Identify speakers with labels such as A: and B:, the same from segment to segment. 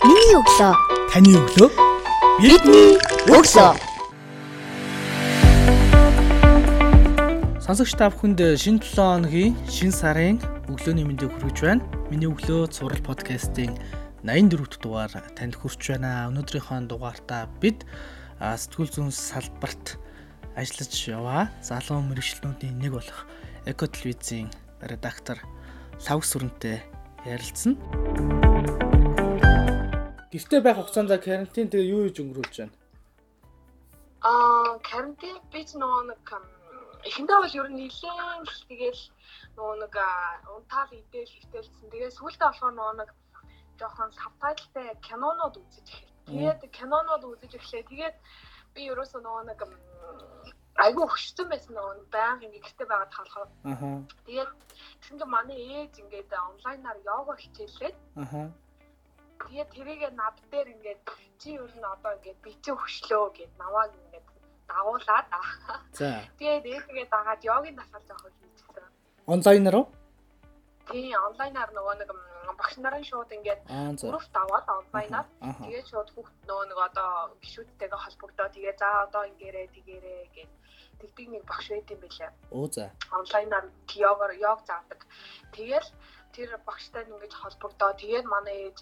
A: Миний өглөө.
B: Таны өглөө.
A: Бидний өглөө.
B: Сонсогч та бүхэнд шинэ 7 хоногийн шинэ сарын өглөөний мэндийг хүргэж байна. Миний өглөө цуврал подкастын 84 дахь дугаар танд хүрч байна. Өнөөдрийнхөө дугаартаа бид сэтгүүл зүйн салбарт ажиллаж яваа залуу мэрэгчлэнүүдийн нэг болох Эко телевизийн редактор Лав сүрэнтэй ярилцсан. Гэртээ байх хугацаанд карантин тэгээ юу хийж өнгөрүүлж байна?
C: Аа, карантин би ч нөгөө нэг эхэндээ бол ер нь нэлээд тэгэл нөгөө нэг унтаал идэл хөвтөлсөн. Тэгээ сүүлдээ болохоор нөгөө нэг жоохон сабтайлтай кинонууд үзэж эхэллээ. Тэгээд кинонууд үзэж эхлэе. Тэгээд би ерөөсөө нөгөө нэг айгүй хөшсөн байсан нөгөө баян ингэ гэрте байгаад болохоор.
B: Аа.
C: Тэгээд тэгсэн чинь манай ээж ингээд онлайнаар йога хичээлээд.
B: Аа.
C: Тэгээд тэрийгээ над дээр ингээд чи ер нь одоо ингээд бицээ хөшлөө гэд навааг ингээд дагуулад.
B: За.
C: Тэгээд ээжигээ дагаад йогийн дасгал жоохоо хийчихсэн.
B: Онлайнаар уу?
C: Тий, онлайнаар нөгөө нэг багш нарын шууд ингээд гурав даваад онлайнаар тэгээд шууд хүүхд нөгөө нэг одоо гişүүдтэйгээ холбогдоо тэгээ за одоо ингээрээ тэгээрээ гэд тэгдэг нэг багш байд юм билээ.
B: Оо за.
C: онлайнаар йогоор йог заадаг. Тэгэл тэр багштай ингэж холбогдоо. Тэгээд манай ээж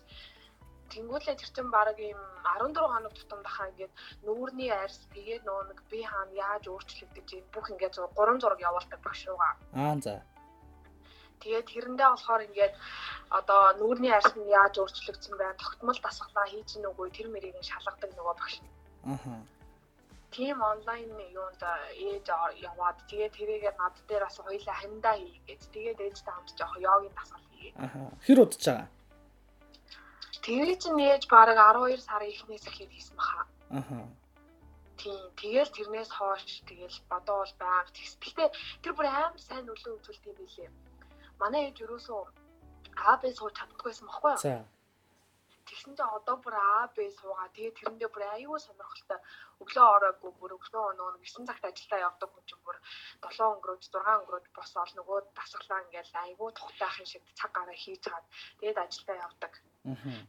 C: Тэнгүүлээ тэр чин баг ийм 14 хоног тутам баха ингээд нүүрний арьс тэгээд нөө нэг би хаана яаж өөрчлөгдөж ийм бүх ингээд 3 зураг явуулдаг багш руугаа.
B: Аа за.
C: Тэгээд тэрэндээ болохоор ингээд одоо нүүрний арьс нь яаж өөрчлөгдсөн байна, тогтмол дасгалаа хийж гин үгүй тэр мэрийг нь шалгадаг нөгөө багш.
B: Аха.
C: Тим онлайн юунд ээж яваад тэгээд тэрийгээ над дээр бас хоёлаа хамдаа хийгээд тэгээд ээжтэй хамт жоох йогийн дасгал хийгээд.
B: Хэр удаж байгаа?
C: Тэгээд чинь ээж баг 12 сарын эхнээс эхлээд хийсэн баха.
B: Аха.
C: Тийм тэгэл тэрнээс хойш тэгэл бодоо бол байг. Гэхдээ тэр бүр амар сайн нөлөө үзүүлт юм билээ. Манай ээж юусоо АБ сууж чаддаггүйсэн баггүй юу?
B: За.
C: Тэгсэн чинь одоо бүр АБ суугаа. Тэгээд тэрэндээ бүр аюу сонирхолтой өглөө ороогүй бүр өглөө нөгөө 9 цагт ажилдаа явдаг хүн чинь бүр 7 өнгөрөөж 6 өнгөрөөж босоод нөгөө дасгалаа ингээл аюу тухтайхын шиг цаг гараа хийж чад. Тэгээд ажилдаа явдаг.
B: Аха.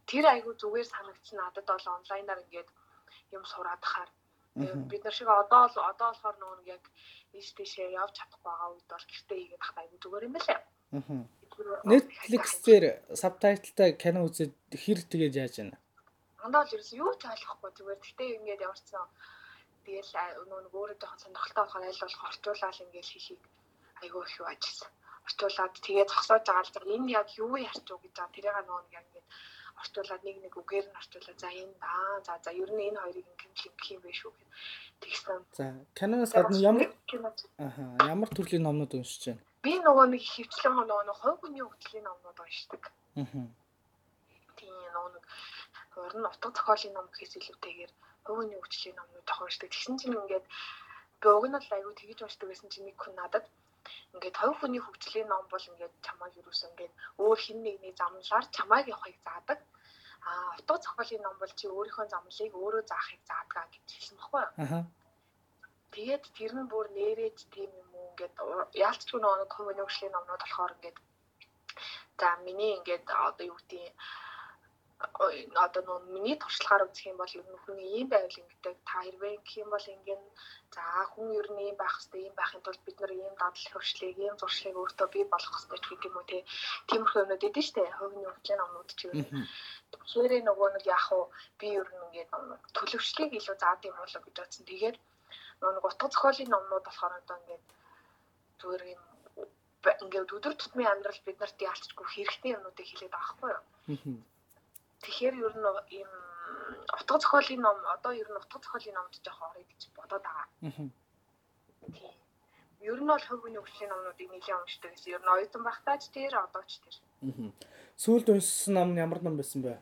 C: Тэр аюу зүгээр санагдсан надад бол онлайнаар ингээд юм сураад хахаар бид нар шиг одоо л одоо болохоор нөгөө нэг яг ийш тийшээ явж чадахгүй байгаа үед бол гэртээ хийгээд тахтай аюу зүгээр юм байлаа.
B: Netflix дээр сабтайтлтай кино үзээд хэр тэгэж яаж байна?
C: Андаа л ерөөс юу ч ойлгохгүй зүгээр гэхдээ ингээд яварсан. Тэгэл нөгөө нэг өөрөө жоохон сонирхолтой болохоор аль болох орчуулаад ингээд хийхийг айгүй их юу ажилласан. Орчуулад тэгээд зогсоож байгаа л за энэ яг юу ярьч уу гэж байгаа тэрийг нөгөө нэг яг ингээд орчуулад нэг нэг үгээр нь орчуулаад за энэ аа за за ер нь энэ хоёрыг ингээд линк юм биш үү гэх тэгсэн.
B: За, киноноос гадна ямар аха, ямар төрлийн номнууд уншиж байна?
C: би нөгөө нэг хөвчлэн нөгөө нэг хувь хүний хөгжлийн номнууд уншдаг.
B: Аха.
C: Тийм нөгөө нэг уран утга зохиолын ном гэхээс илүүтэйгээр хувийн хөгжлийн номнууд уншдаг. Тэгсэн чинь ингээд би уг нь бол айгүй тэгж уншдаг гэсэн чинь нэг хүн надад ингээд хувь хүний хөгжлийн ном бол ингээд чамайг юусэн ингээд өөр хин нэгний замналаар чамайг явахыг заадаг. А утга зохиолын ном бол чи өөрийнхөө замлыг өөрөө заахыг заадаг гэж хэлсэн баггүй юу?
B: Аха.
C: Тэгээд тэр нь бүр нэрэж тийм юм уу ингээд яалтчгүй нөгөө хувийн хөгжлийн номнууд болохоор ингээд за миний ингээд одоо юу гэдэг юм одоо нөө миний туршлагаар үзэх юм бол ер нь хүний ийм байвал ингэдэг та хэрвээ гэх юм бол ингэн за хүн ер нь ийм байх хэвээр ийм байхын тулд бид нар ийм дадал хөвшлийг ийм зуршлыг өөртөө бий болгох хэвээр гэх юм уу те тиймэрхүү юмнууд эдэн штэ хувийн хөгжлийн номнууд ч юм. Тэгэхээр нөгөө нэг яг уу би ер нь ингээд төлөвшлийг илүү заад юм болоо гэж бодсон. Тэгээд нөгөө утга зохиолын номнууд болохоор одоо ингээд зүгээр юм ингээд өдөр тутмын амьдрал бид нарт яалтчгүй хэрэгтэй юмнуудыг хэлээд байгаа байхгүй юу? Тэгэхээр ер нь ийм утга зохиолын ном одоо ер нь утга зохиолын номд жоох орё гэж бодоод байгаа. Тийм. Ер нь бол хувь хүний хөгжлийн номнуудыг нэлээд уншдаг гэсэн. Ер нь оюутан багтаач тэр одоо ч тэр.
B: Сүүлд уншсан ном нь ямар ном байсан бэ?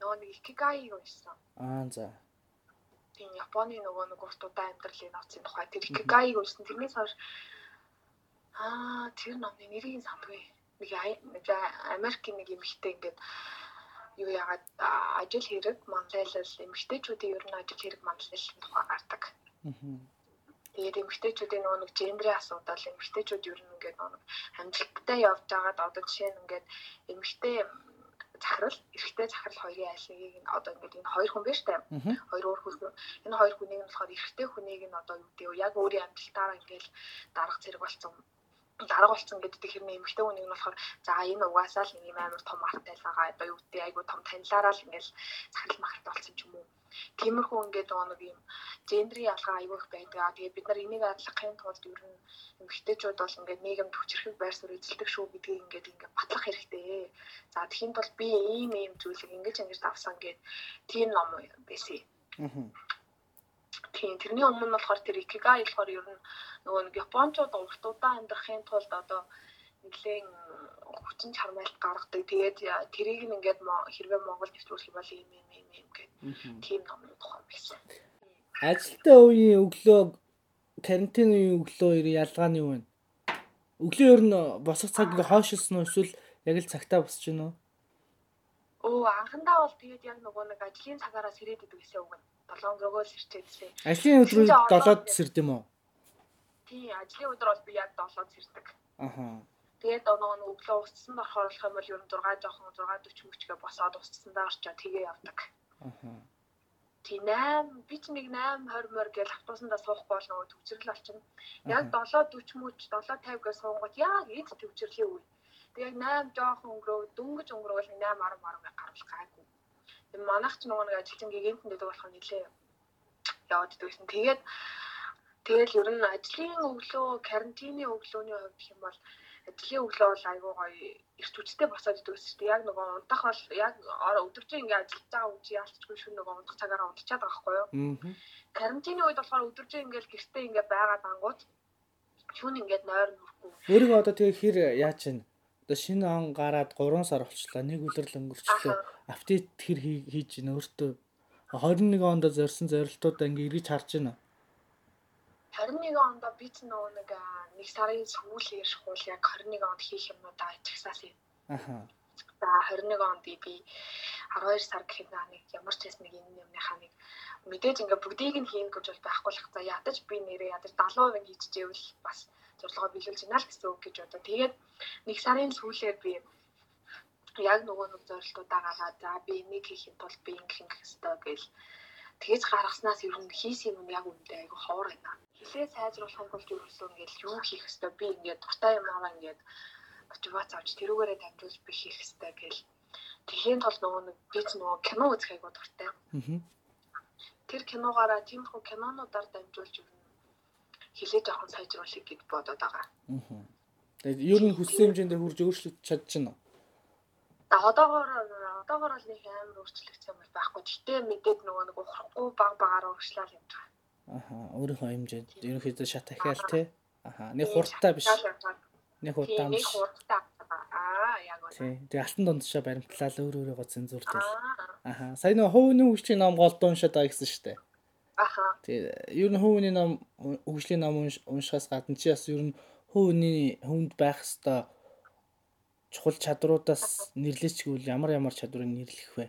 C: Нөгөө нэг икигайг уншсан.
B: Аа за.
C: тийм Японы нөгөө нэг урт удаан амьдралын нууцын тухай тэр икигайг уншсан. Тэрнээс хойш аа тэр номны нэрийг сандгүй. Нэг Америкийн нэг эмэгтэй ингээд юу яагаад ажил хэрэг манлайлал эмэгтэйчүүдийн ер нь ажил хэрэг манлайлалын тухай гардаг. Тэгээд эмэгтэйчүүдийн нөгөө нэг гендрийн асуудал эмэгтэйчүүд ер нь ингээд нөгөө амжилттай явж байгаад одоо жишээ нь ингээд эмэгтэй захирал, эрэгтэй захирал хоёрын айл нэгийг нь одоо ингээд энэ хоёр хүн штэ.
B: Мгм.
C: Хоёр өөр хүн. Энэ хоёр хүнийг нь болохоор эрэгтэй хүнийг нь одоо юу гэдэг вэ? Яг өөрийн амжилтаараа ингээд дарга зэрэг болсон дарга болсон гэдэг хэрнээ эмэгтэй хүнийг нь болохоор за энэ угаасаа л нэг юм амар том артай л байгаа. Одоо юу гэдэг айгу том танилаараа л ингээд захирал махалт болсон ч юм уу. Тиймэрхүү ингээд нэг юм гендрийн ялгаа аюу их байдаг. Тэгээд бид нар энийг адлахын тулд ер нь эмэгтэйчүүд бол ингээд нийгэмд хүчрэх байр суурь эзэлдэг шүү гэдгийг ингээд ингээд батлах хэрэгтэй. За тэгхийн тулд би ийм ийм зүйлийг ингэж ингэж авсан гэд тийм ном байсан.
B: Мгм.
C: Тийм тэрний өмнө нь болохоор тэр икигай болохоор ер нь нөгөө нэг японочууд урт удаан амьдрахын тулд одоо нэгэн хүчин чармайлт гаргадаг. Тэгээд тэрийг нь ингээд хэрвээ Монгол нэвтрүүлэх юм бол ийм ийм ийм ийм гэх тийм номны тухай байсан.
B: Ажилтаа үеийн өглөө карантин үеийн өглөө ялгаа нь юу вэ? Өглөө ер нь босох цаг ингээ хойшилсан уу эсвэл яг л цагтаа босч гинөө?
C: Өө анхандаа бол тэгээд яг нөгөө нэг ажлын цагаараас ирээд идэв гэсэн үг нь. 7 өдрөөгөө л ирчээдсэн.
B: Ажлын өдрүүд 7-д сэрд юм уу?
C: Тийм ажлын өдөр бол би яг 7-д ирдэг.
B: Аха.
C: Тэгээд нөгөө нэг өглөө устсан болохоор болох юм бол ер нь 6 жоохон 6:40 мөчгээ босоод устсандаа орчоо тэгээ явдаг.
B: Аха.
C: Тий 8 би ч нэг 8:20 мөр гэж автобусандаа суухгүй бол нөгөө төвчрөл болчихно. Яг
B: Аха.
C: 7:40 мөч 7:50 гэж суунгууд яг эд төвчрлийн үе. Тэгээд 8 жоохон өнгөрөө дөнгөж өнгөрөөл 8 10 10 гарвал гайгүй. Манайх ч нөгөө нэг ажилчин гигэнтэн дэдэг болох нэлээ яваад идвэсэн. Тэгээд тэгэл ер нь ажлын өглөө, карантины өглөөний хувьд гэх юм бол ажлын өглөө бол айгүй гоё эрт үчтэй босоод идэв гэсэн чинь яг нөгөө унтах бол яг өдөржин ингээ ажиллаж байгаа үчи яалтчгүй шүн нөгөө унтах цагаараа унтчихад байгаа байхгүй юу? Карантины үед болохоор өдөржин ингээл гэртээ ингээ байгаа дангууд шүн ингээд нойр нүрхгүй.
B: Өөрийгөө одоо тэгээ хэр яаж чинь одоо шинэ он гараад 3 сар болчлаа. Нэг үлрэл өнгөрчлөө. Апдейт хэр хий- хийж гин өөртөө 21 онд зорьсон зорилтуудаа ингээ эргэж харж байна.
C: 21 онд би ч нөгөө нэг нэг сарын сүүлээр шхуул яг 21 онд хийх юмудаа ичгсаасан юм.
B: Аха.
C: За 21 онд би 12 сар гэхэд нэг ямар ч хэс нэг энэ юмныхаа нэг мэдээж ингээ бүгдийг нь хийн гэж бол байхгүй л х. За ядаж би нэрээ ядаж 70% нь хийчихвэл бас зорилгоо биелүүлж байна л гэсэн үг гэж бодоо. Тэгээд нэг сарын сүүлээр би яг нөгөө нэг зорилтуудаа гаргаад за би энийг хийхин тулд би ингэх ингэх ёстой гэж тэгэж гаргаснаас ер нь хийсэн юм яг үндэ айгу ховор байна. Хилээ сайжруулахын тулд ерөөсөө ингээд юу хийх ёстой би ингээд дуртай юм аа ингээд мотивац авч тэрүүгээрээ дамжуулж би хийх ёстой гэж Тэхийн тул нөгөө нэг би ч нөгөө кино үзэх айгуу дуртай. Тэр киногаараа тиймэрхүү кинонуудаар дамжуулж нь хилээ жоохон сайжруулах гэд бодоод байгаа.
B: Мгм. Тэгээд ер нь хүссэн хэмжээндээ хүрж өөрчлөгдөж чадчихна?
C: За одоогоор одоогоор бол нэг амар өөрчлөгдсөн юм байхгүй. Гэтэ мэдээд нөгөө нэг ухрахгүй баг багаар урагшлал юм байна.
B: Аха. Өөрийнхөө хэмжээнд ерөнхийдөө шат ахиал те. Аха. Нэг хурдтай биш. Нэг удаан
C: Нэг хурдтай. Аа яг үнэ.
B: Тэгээ алтан дундчаа баримтлал өөр өөрийгөө цензурдэл.
C: Аа
B: Аха. Сая нэг хөвөний хөгжлийн ном голд уншаад байгаа гэсэн штэ.
C: Аха.
B: Тэгээ ер нь хөвөний ном хөгжлийн ном унш- уншихаас гадна чи бас ер нь хөвөний хүнд байх хэвээр чухал чадруудаас нэрлэчгүүл ямар ямар чадварыг нэрлэх вэ?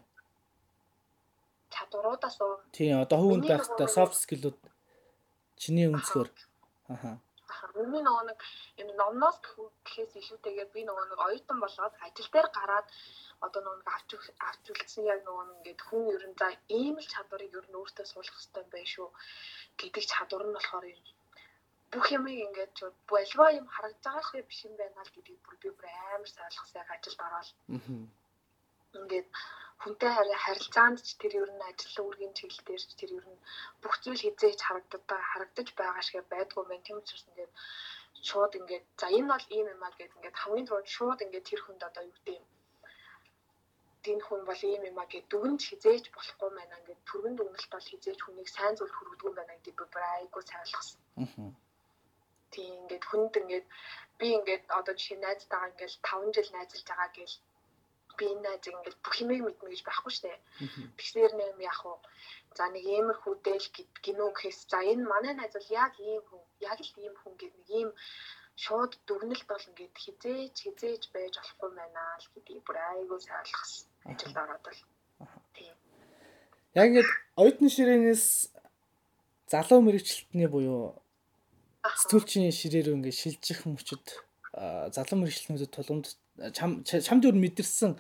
C: Чадваруудаас уу.
B: Тий. Одоо
C: Миний
B: байх хэвээр soft skill-ууд чиний өнцгөр. Аха.
C: Миний нөгөө нэг энэ номноос гэхээс илүүтэйгээр би нөгөө нэг оюутан болоод ажил дээр гараад одоо нөгөө нэг авч авч үлдсэн яг нөгөө нэг ингээд хүн ер нь за ийм л чадварыг ер нь өөртөө суулгах хэрэгтэй юм байна шүү гэдэг чадвар нь болохоор юм. Бүх юмыг ингээд болвоо юм харагдж байгаа шиг биш юм байна л гэдгийг бүр би бүр амар ойлгосон яг ажилд ороод ингээд хүнтэй хари- харилцаанд ч тэр ер нь ажил үүргийн чиглэлээр ч тэр ер нь бүх зүйл хизээж харагддаг харагдаж байгаа шиг байдгүй байна. Тийм учраас ингээд шууд ингээд за энэ бол ийм юм аа гэд ингээд хамгийн түрүүнд шууд ингээд тэр хүнд одоо юу гэдэг юм энэ хүн бол ийм юм аа гэд дүгнж хизээж болохгүй байна. Ингээд түргэн дүгнэлт бол хизээж хүнийг сайн зүйл хүргэдэг юм байна гэдэг би бүр сайн ойлгосон.
B: Мгм.
C: Тийм ингээд хүнд ингээд би ингээд одоо жишээ найзтайгаа ингээд 5 жил найзалж байгаа гэл би энэ найзыг ингээд бүх юмыг мэднэ гэж байхгүй.
B: Мгм.
C: Тэгэхээр нэм яг уу за нэг иймэрхүү дээл гинөө гэхээс за энэ манай найз бол яг ийм хүн яг л ийм хүн гэдэг нэг ийм шууд дүгнэлт бол ингээд хизээж хизээж байж болохгүй байна л гэдгийг бүр айгуу сайн ойлгосон. Ажилд ороод бол. Тийм.
B: Яг ингээд оюутны ширээнээс залуу мэрэгчлэлтний буюу сэтгүүлчийн ширээр ингээд шилжих мөчөд залуу мэрэгчлэнүүдэд тулгамд чам чамд өөр мэдэрсэн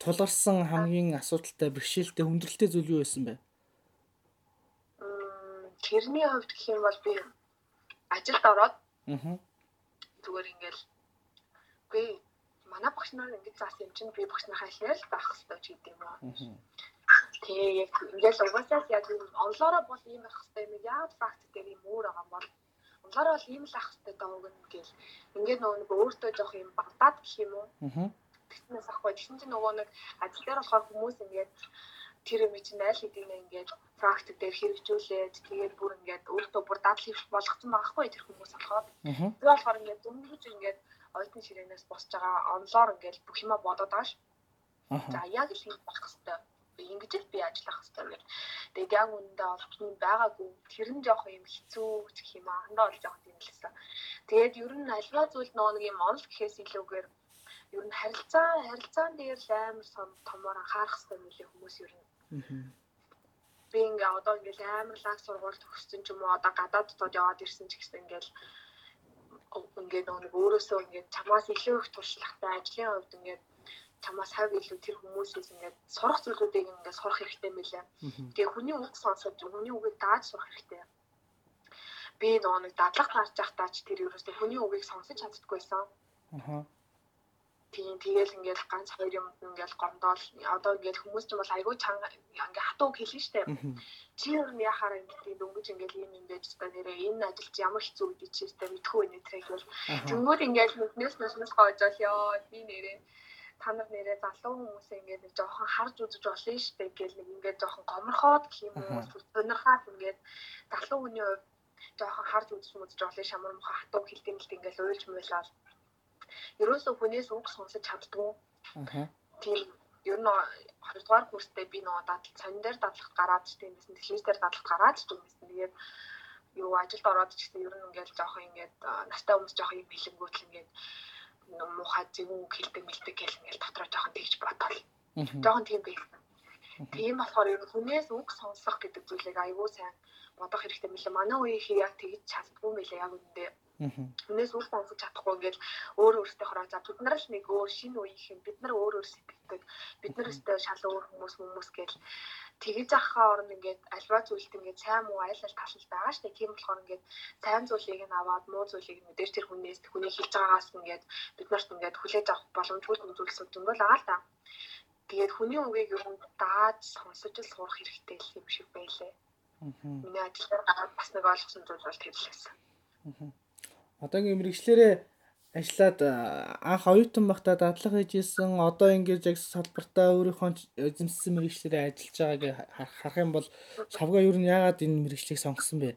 B: тулгарсан хамгийн асуудалтай бэрхшээлтэй хүндрэлтэй зүйл юу байсан бэ?
C: Тэрний хувьд гэх юм бол би ажилд ороод зүгээр ингээл би манай багш нар ингэж заасан юм чинь би багш нараа хэлээл байх хэрэгтэй ч гэдэг юм.
B: Аа.
C: Тэгээ яг ингээл угаасаа яг онлоороо бол ийм байх хэрэгтэй юм яагаад факт дээр юм өөр байгаа юм бол онлоороо бол ийм л ах хэрэгтэй дааг нь гэл ингээд нөгөө нэг өөртөө жоох юм багдаад гэх юм уу.
B: Аа.
C: Тэгснээс ахгүй тэгсэн чинь нөгөө нэг ажил дээр болохоор хүмүүс ингээд тэр юм чинь айл хэдийн ингээд факт дээр хэрэгжүүлээд тэгээд бүр ингээд өөртөө бүр дадал хийх болгоцсон байгаа хгүй тэр хүмүүс болохоор. Тэр болохоор ингээд дөнгөж ингээд оюутны ширээнээс босч байгаа онлоор ингээд бүх юма бодоод байгаа ш. За яг л юм байх хэвээр ингэж л би ажиллах хэвээр гэх. Тэгээд яг үүндээ олдсон байгаагүй. Тэр нь жоох юм хэцүү гэх юм аа. Хандаа бол жоох тийм л гэсэн. Тэгээд ер нь альва зүйл нөгөө нэг юм онл гэхээс илүүгээр ер нь харилцаа харилцаан дээр л амар сом томоор анхаарах хэрэгтэй мөлий хүмүүс ер нь.
B: Аа.
C: Би ингээ одоо ингээл амар лаг сургууль төгссөн ч юм уу одоо гадаад дотоод яваад ирсэн ч гэсэн ингээл ингээд нөгөө нэг өөрөөсөө ингээд чамаас илүү их туршлагатай ажлын хувьд ингээд чамаас хав илүү тэр хүмүүсээс ингээд сурах зүйлүүдийг ингээд сурах хэрэгтэй мэлээ. Тэгээ хүний үг сонсоод хүний үгийг дааж сурах хэрэгтэй. Би нөгөө нэг дадлах гарч байхдаа ч тэр ерөөсөө хүний үгийг сонсож чаддаггүйсэн.
B: Аа.
C: Тийм тэгэл ингээд ганц хоёр юм ингээд гомдоол одоо ингээд хүмүүс ч бол айгүй чанга ингээд хатуу хэлнэ штэ. Чи ер нь яхаар ингээд дөнгөж ингээд ийм юм байж та нэрээ энэ ажил чи ямар хэцүү та мэдхүү нэ тэрэг бол Тэнгүүд ингээд нүднээс нүснээс гоожол ёо би нэрээ та нар нэрээ залуу хүмүүс ингээд нэг жоохон харж үзэж болно шүү дээ гэл нэг ингээд жоохон гоморхоод гэх юм уу сонирхаад ингээд залуу хүний хувьд жоохон харж үзэж үзэж болно шамар муха хатуу хэлдэг мэлт ингээд уйлж муулаад ерөөсөө хүнээс үг сонсож чаддгүй. Тийм. Ер нь хоёрдугаар курстэй би нөгөө дадал сонин дээр дадлахт гараад ч тийм байсан дэлхийс дээр дадлахт гараад ч тийм байсан тэгээд юу ажилд ороод ч гэсэн ер нь ингээд жоохон ингээд настай хүмүүс жоохон юм хэлэнгүүт л ингээд муухай зөв үг хэлдэг мэлдэг гэл ингээд дотроо жоохон тэгж жоохон тийм байсан. Тийм болохоор ер нь хүнээс үг сонсох гэдэг зүйлийг аягүй сайн бодох хэрэгтэй мэлээ. Манай үеийн яг тэгж чаддгүй мэлээ яг үндэ. Хүнээс үг сонсож чадахгүй ингээд өөр өөртөө хороо за бид нар л нэг өөр шинэ үеийнх юм бид нар өөр өөр сэтгэдэг. Бид нар өстэй шал өөр хүмүүс хүмүүс гэл тэгэж ахаа орн ингээд альва зүйлт ингээд сайн муу айл ал тал байгаа штэ тийм болохоор ингээд сайн зүйлийг нь аваад муу зүйлийг нь мэдээж тэр хүнээс хүний хийж байгаагаас ингээд бид нарт ингээд хүлээж авах боломжгүй зүйлсүүд юм бол аа л та. Тэгээд хүний үгийг ер нь дааж сонсож л сурах хэрэгтэй л юм шиг байлээ.
B: Аа.
C: Миний ажиллаар гараад бас нэг ойлгосон зүйл бол тэр л байсан.
B: Одоогийн мэрэгчлэрээ ажиллаад анх оюутан багтаа дадлага хийжсэн одоо ингээд яг салбартаа өөрийнхөө эзэмссэн мэрэгчлэрээ ажиллаж байгааг харах юм бол шавга юу нь яагаад энэ мэрэгчлийг сонгосон бэ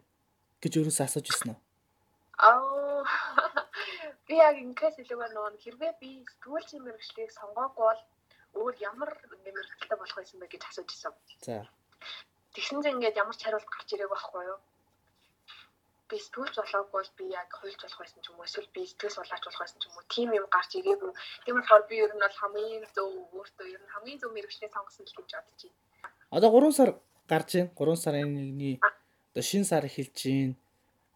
B: гэж өөрөөсөө асууж ирсэн үү?
C: Аа би яг ингээс илүүгээр нөгөө хэрвээ би сэтгүүлчийн мэрэгчлийг сонгоогүй бол өөр ямар мэрэгчлээ болох байсан бэ гэж асууж ирсэн.
B: За.
C: Тэгсэн чинь ингээд ямар ч хариулт гарч ирээг байхгүй юу? Би сэтгүүлч болоогүй бол би яг хуульч болох байсан ч юм уу эсвэл би сэтгэл судлаач болох байсан ч юм уу тийм юм гарч ирээгүй. Тийм болохоор би ер нь бол хамгийн зөв өөртөө ер нь хамгийн зөв мэрэгчлээ сонгосон л гэж бодож байна.
B: Одоо 3 сар гарч байна. 3 сарын нэгний одоо шин сар эхэлж байна.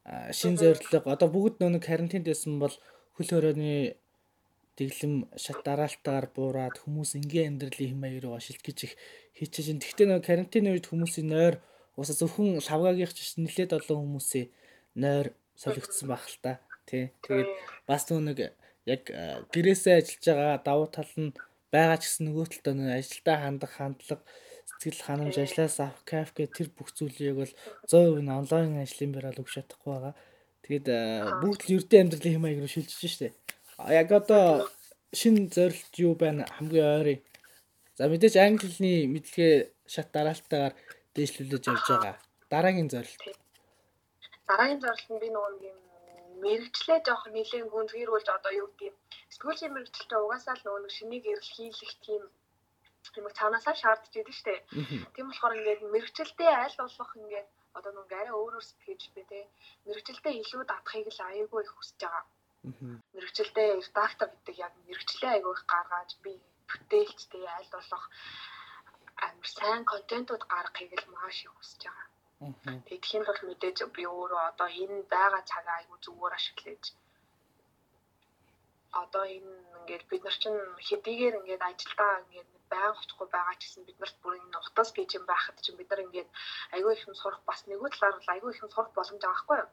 B: А, Шин зорилго одоо бүгд нэг карантинд байсан бол хөл хорооны дэглэм шат дараалтаар буураад хүмүүс ингийн амьдралын хэм маягаар шилт гэж их хийчихэж байна. Гэхдээ нөө карантины үед хүмүүсийн нойр уусаа зөвхөн лавгаагийнх ч нэлээд олон хүмүүсийн нойр солигдсон байх л та. Тий. Тэгээд бас нэг яг а, гэрээсээ ажиллаж байгаа давуу тал нь байгаа ч гэсэн нөгөө талдаа нөө ажилдаа хандах хандлага сэтгэл ханамж ажлаас авах кайф гэх тэр бүх зүйлийг бол 100% нь онлайн ажлын байрал өгч чадахгүй байгаа. Тэгээд а, бүгд л ердөө амьдралын хэм маяг руу шилжиж штэ. Яг одоо шинэ зорилт юу байна хамгийн ойрын. За мэдээж англи хэлний мэдлэгээ шат дараалтаагаар дээшлүүлж явж байгаа. Дараагийн зорилт.
C: Дараагийн зорилт нь би нөгөө нэг юм мэрэгчлээ жоох нэлээд гүнзгийрүүлж одоо юу гэдэг юм. Сэтгүүлийн мэрэгчлээ угаасаа л нөгөө шинийг эрэлхийлэх тийм юм цаанаасаа шаардж идэг штэ. Тийм болохоор ингээд мэрэгчлээ аль болох ингээд одоо нэг арай өөрөөр сэтгэж би те мэрэгчлээ илүү датахыг л аяйгүй их хүсэж байгаа. Мэрэгчлээ редактор гэдэг яг мэрэгчлээ аяйгүй их гаргаж би бүтээлчтэй аль болох амар сайн контентууд гаргахыг л маш их хүсэж байгаа. Тэгэхин бол мэдээж би өөрөө одоо энэ байгаа цагаа аяйгүй зүгээр ашиглаж одоо энэ ингээд бид нар чинь хэдийгээр ингээд ажилдаа ингээд байнга очихгүй байгаа ч гэсэн бид нарт бүр энэ утас гэж юм байхад чинь бид нар ингээд айгүй их юм сурах бас нэггүй талаар бол айгүй их юм сурах боломж байгаа байхгүй юу?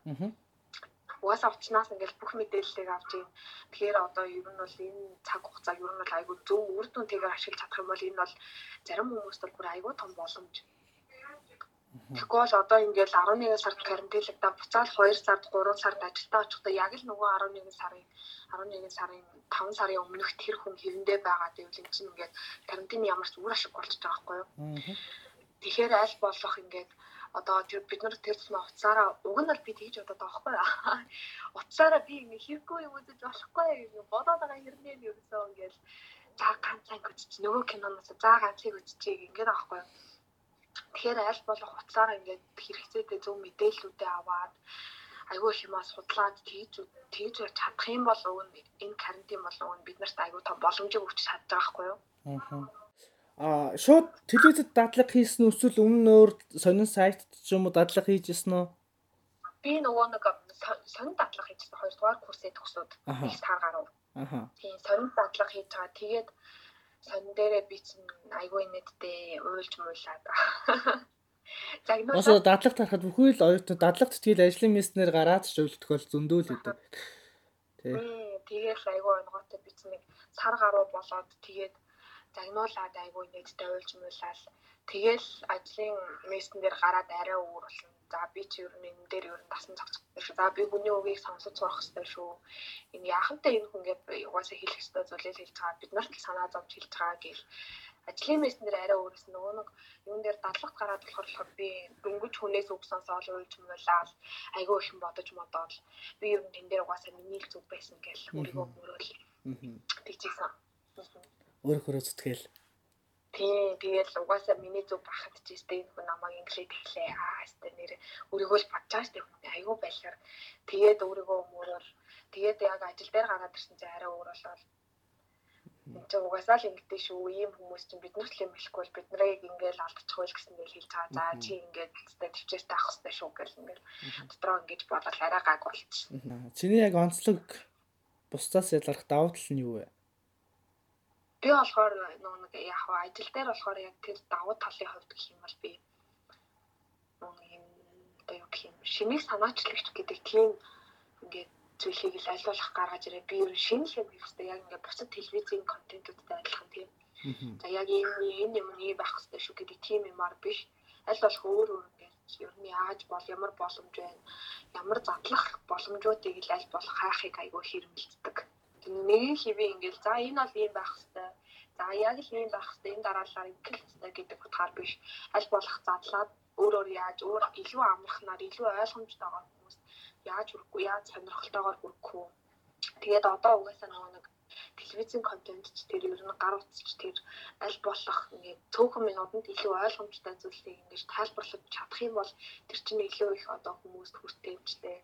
B: Аа.
C: Угаасаа уучнаас ингээд бүх мэдээллийг авч ийн. Тэгэхээр одоо ер нь бол энэ цаг хугацааг ер нь бол айгүй зөв үр дүнтэйгээр ашиглаж чадах юм бол энэ бол зарим хүмүүст бол бүр айгүй том боломж. Тэгэхгүй бол одоо ингээд 11 сард карантинлагдаа буцаад 2 сард 3 сард ажилдаа очихдоо яг л нөгөө 11 сарын 11 сарын 5 сарын өмнөх тэр хүн хэвэндээ байгаа гэвэл энэ чинь ингээд карантин ямар ч үр ашиг болж байгаа байхгүй юу? Тэгэхээр аль болох ингээд одоо бид нар тэр тусмаа уцаараа уг нь бол би тэгж бодоод байгаа байхгүй юу? Уцаараа би ингэ хэрэггүй юм үзэж болохгүй ингэ бодоод байгаа хэрнээ нь ерөөсөө ингээд за ганцаа үзчих нөгөө киноноос за ганцыг үзчихье ингээд байхгүй юу? Тэгэхээр аль болох уцаараа ингээд хэрэгцээтэй зөв мэдээллүүдээ аваад айгүй их юмаа судлаад тэгж тэгж чадах юм бол уг нь энэ карантин бол уг нь бид нарт айгүй том боломжийг өгч чадж байгаа байхгүй юу?
B: Аа. Аа шууд телевизэд дадлага хийсэн үү эсвэл өмнө өөр сонин сайтд ч юм уу дадлага хийжсэн үү?
C: Би нөгөө нэг сонин дадлага хийжсэн хоёрдугаар курсээ төгсөөд их таар гарав.
B: Аха.
C: Тийм сонин дадлага хийж байгаа. Тэгээд сонин дээрээ би чинь айгүй нэдтэй уйлж муулаад. Загнуулаад
B: Осо дадлага тарахад бүхий л оюутнууд дадлагт тэгэл ажлын месснэр гараад ч өйл тохиол зөндөл гэдэг. Тий.
C: Мм, тэгээд айгүй онгоотой би чинь нэг сар гаруй болоод тэгээд загнуулаад айгүй нэдтэй уйлж муулаад тэгэл ажлын мессен дээр гараад арай өөр болно. За би чи ер нь энэ дээр ер нь зогсох хэрэгтэй шүү. За би хүний үгийг сонсож сурах хэрэгтэй шүү. Энэ яахантай энэ хүн гээд угаасаа хэлэх хэрэгтэй зүйлээ хэлж байгаа. Бид нарт л санаа зовж хэлж байгаа гэл ажлын мессен дээр арай өөрөөс нөгөө нэг юун дээр дадлагт гараад болохоор би дөнгөж хүнээс үг сонсоод уйлж муулаад айгүй их бодож модоод би ер нь тэн дээр угаасаа миний л зүг байсан гэл өөрийгөө мөрөөл тэгчихсэн.
B: Өөрөөр зүтгэл.
C: Тий, тэгэл угаасаа миний зүг бахад ч энэ хүн намайг инглиш хэлээ. Аа, өстэй нэр өөрийгөө л бодчааш тэг хүн айгүй байлаар тэгээд өөрийгөө мөрөөр тэгээд яг ажил дээр гараад ирсэн чинь арай өөр болоод энэ чинь угаасаа л ингэдэй шүү. Ийм хүмүүс чинь бид нарт л юм хэлэхгүй бол бид нарыг ингээл алдчихгүй л гэсэн дээр хэлж байгаа. За чи ингээд өстэй төвчээртэй авах хэрэгтэй шүү гэл ингээл дотроо ингэж бодоод арай гаг болчих.
B: Аа, Чиний яг онцлог бусдаас ялгарх давуу тал нь юу вэ?
C: Би болохоор нөгөө нэг яг хаа ажил дээр болохоор яг тэр давуу талын хувьд гэх юм бол би нөгөө юм одоо юу гэх юм шинийг санаачлагч гэдэг тийм ингээд зүйлийг л болох гаргаж ирээ. Би ер нь шинэ юм хийх хэрэгтэй. Яг ингээд бусад телевизийн контентуудтай адилхан тийм. За яг ийм энэ юм ийм байх хэрэгтэй шүү гэдэг тийм юмар биш. Аль болох өөр өөр ингээд ер нь яаж бол ямар боломж байна. Ямар задлах боломжуудыг л аль болох хаахыг айгүй хэрэмэлддэг. Нэг хэвээ ингээд за энэ бол ийм байх хэрэгтэй. За яг л ийм байх хэрэгтэй. Энэ дараалал ингэх хэрэгтэй гэдэг утгаар биш. Аль болох задлаад өөрөөр яаж өөр илүү амархнаар илүү ойлгомжтой байгаа хүмүүс яаж хүрхгүй яаж сонирхолтойгоор хүрхгүй. Тэгээд одоо угаасаа нөгөө нэг телевизийн контент ч тэр ер нь гар утасч тэр аль болох ингээд цөөхөн минутанд илүү ойлгомжтой зүйлсийг ингэж тайлбарлаж чадах юм бол тэр чинь илүү их одоо хүмүүст хүртээмжтэй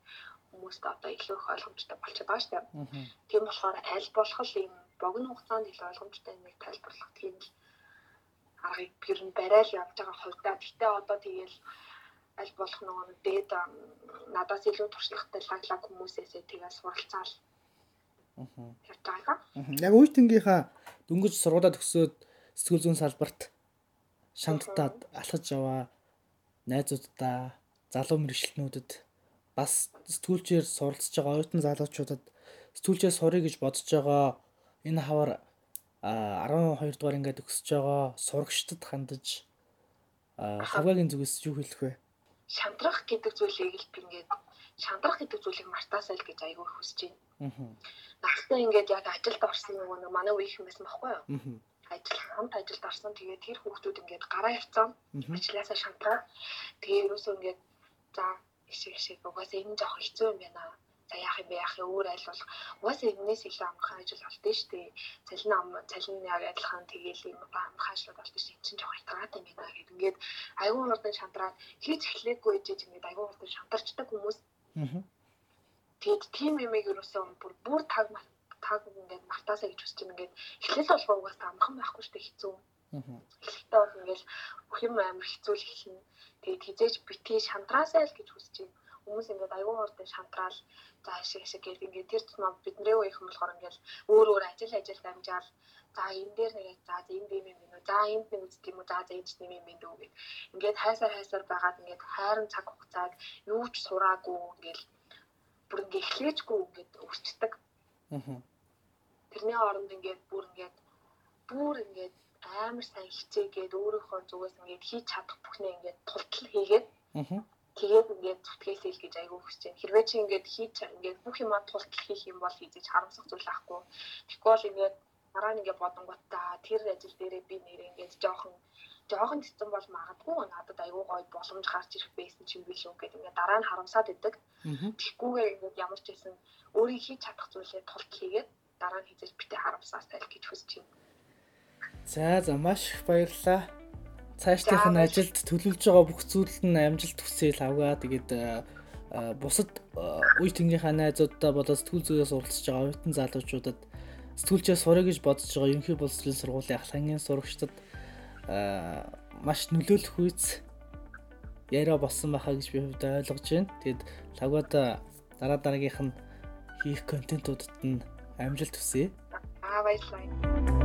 C: хүмүүст одоо илүү их ойлгомжтой болчиход байгаа шүү дээ. Тийм болохоор аль болох ийм богино хугацаанд илүү ойлгомжтой нэг тайлбарлах тийм л аргыг ер нь барайл явж байгаа хувьдаа. Гэтэ одоо тэгэл аль болох нөгөө дээд надаас илүү туршлагатай лаглаг хүмүүсээсээ тэгээ суралцаал.
B: Мгм. Яг үе тэнгийнхаа дөнгөж сургуулаа төгсөөд сэтгүүл зүйн салбарт шамттаад алхаж яваа найзуудаа залуу мэрэгчлэнүүдэд бас сэтгүүлчээр суралцж байгаа оюутан залуучуудад сэтгүүлчээр сурыг гэж бодож байгаа энэ хавар а 12 дугаар ингээд өсөж байгаа сурагчдад хандаж а хаваагийн зүгээс юу хэлэх вэ?
C: Шантрах гэдэг зүйлийг л ингээд шантрах гэдэг зүйлийг мартаасаа л гэж айгүй хүсэж байна.
B: Аа.
C: Настай ингээд яг ажилд орсон нөгөө нэг манай үеийнх юм байсан байхгүй юу?
B: Аа.
C: ажил хамт ажилд орсон. Тэгээд тэр хүүхдүүд ингээд гараа явцсан. Ажлаасаа шантраад тэгээ ерөөсөө ингээд за ишиг ишиг угаасаа энэ жоох хэцүү юм байна. За яах юм бэ яах юм өөр айл бол угаасаа энэс илүү амархан ажил болдсон шүү дээ. Цалин ам цалин яг адилхан тэгээл юм амархан ажил болдсон шүү. Энд чинь жоох хятгаад юм байна гэд ингээд айгүй урдан шантраад хийж эхлэхгүй ээжэж ингээд айгүй урдан шантарчдаг хүмүүс
B: Аа.
C: Тэгэд тийм юмыг ерөөсөө бүр бүр таг таг ингээд мартаасаа гэж хүсэж юм ингээд эхлэл болох угаасаа амархан байхгүй шүү дээ хэцүү.
B: Аа.
C: Эхлэлтэй бол ингээд бүх юм амар хэцүү л эхэлнэ. Тэгээд хизээж битгий шантраасаа л гэж хүсэж байна. хүмүүс ингээд аюул хурдан шантраал за ашиг ашиг гэдэг ингээд тэр тусмаа бидний үеийнхэн болохоор ингээд өөр өөр ажил ажил дамжаал за энэ дээр нэг за энэ дэм юм байна. За энд нэг үзт юм уу. За за энд нэм юм байна дүү гэд. Ингээд хайсаар хайсаар байгаад ингээд хайрын цаг хугацааг юу ч сураагүй ингээд бүр ингээд эхлэжгүй ингээд өрчдөг.
B: Аа.
C: Тэрний оронд ингээд бүр ингээд бүр ингээд амар сайн хичээгээд өөрийнхөө зүгээс ингээд хийж чадах бүхнээ ингээд тултал хийгээд тэгээд ингээд зүтгээсэй л гэж айгүй хүсэж байна. Хэрвээ чи ингээд хийж ингээд бүх юмаа тултал хийх юм бол хийж харамсах зүйл ахгүй. Тэгэхгүй бол ингээд дараа нь ингээд бодонгуудаа тэр ажил дээрээ би нэрээ ингээд жоохон жоохон цэцэн бол магадгүй надад айгүй гоё боломж гарч ирэх байсан ч юм биш үү гэдэг ингээд дараа нь харамсаад идэг. Тэгхгүйгээр ингээд ямар ч байсан өөрийн хийж чадах зүйлээ тулт хийгээд дараа нь хийж битээ харамсаасай гэж хүсэж байна.
B: За за маш их баярлалаа. Цаашдынх нь ажилд төлөвлөж байгаа бүх зүйлд нь амжилт хүсээл авгаа. Тэгээд э, э, бусад э, үе тэнгийнхаа найзуудтай болоод сэтгүүл зүйээс уралцж байгаа оюутан залуучуудад сэтгүүлчээс сурах гэж бодож байгаа ерөнхий боловсролын сургуулийн ахлагын сурагчдад маш нөлөөлөх үйц яриа болсон байхаа гэж би хувьд ойлгож байна. Тэгээд лагвада дараа дараагийнх нь хийх контентуудад нь амжилт хүсье.
C: Аа баярлалаа.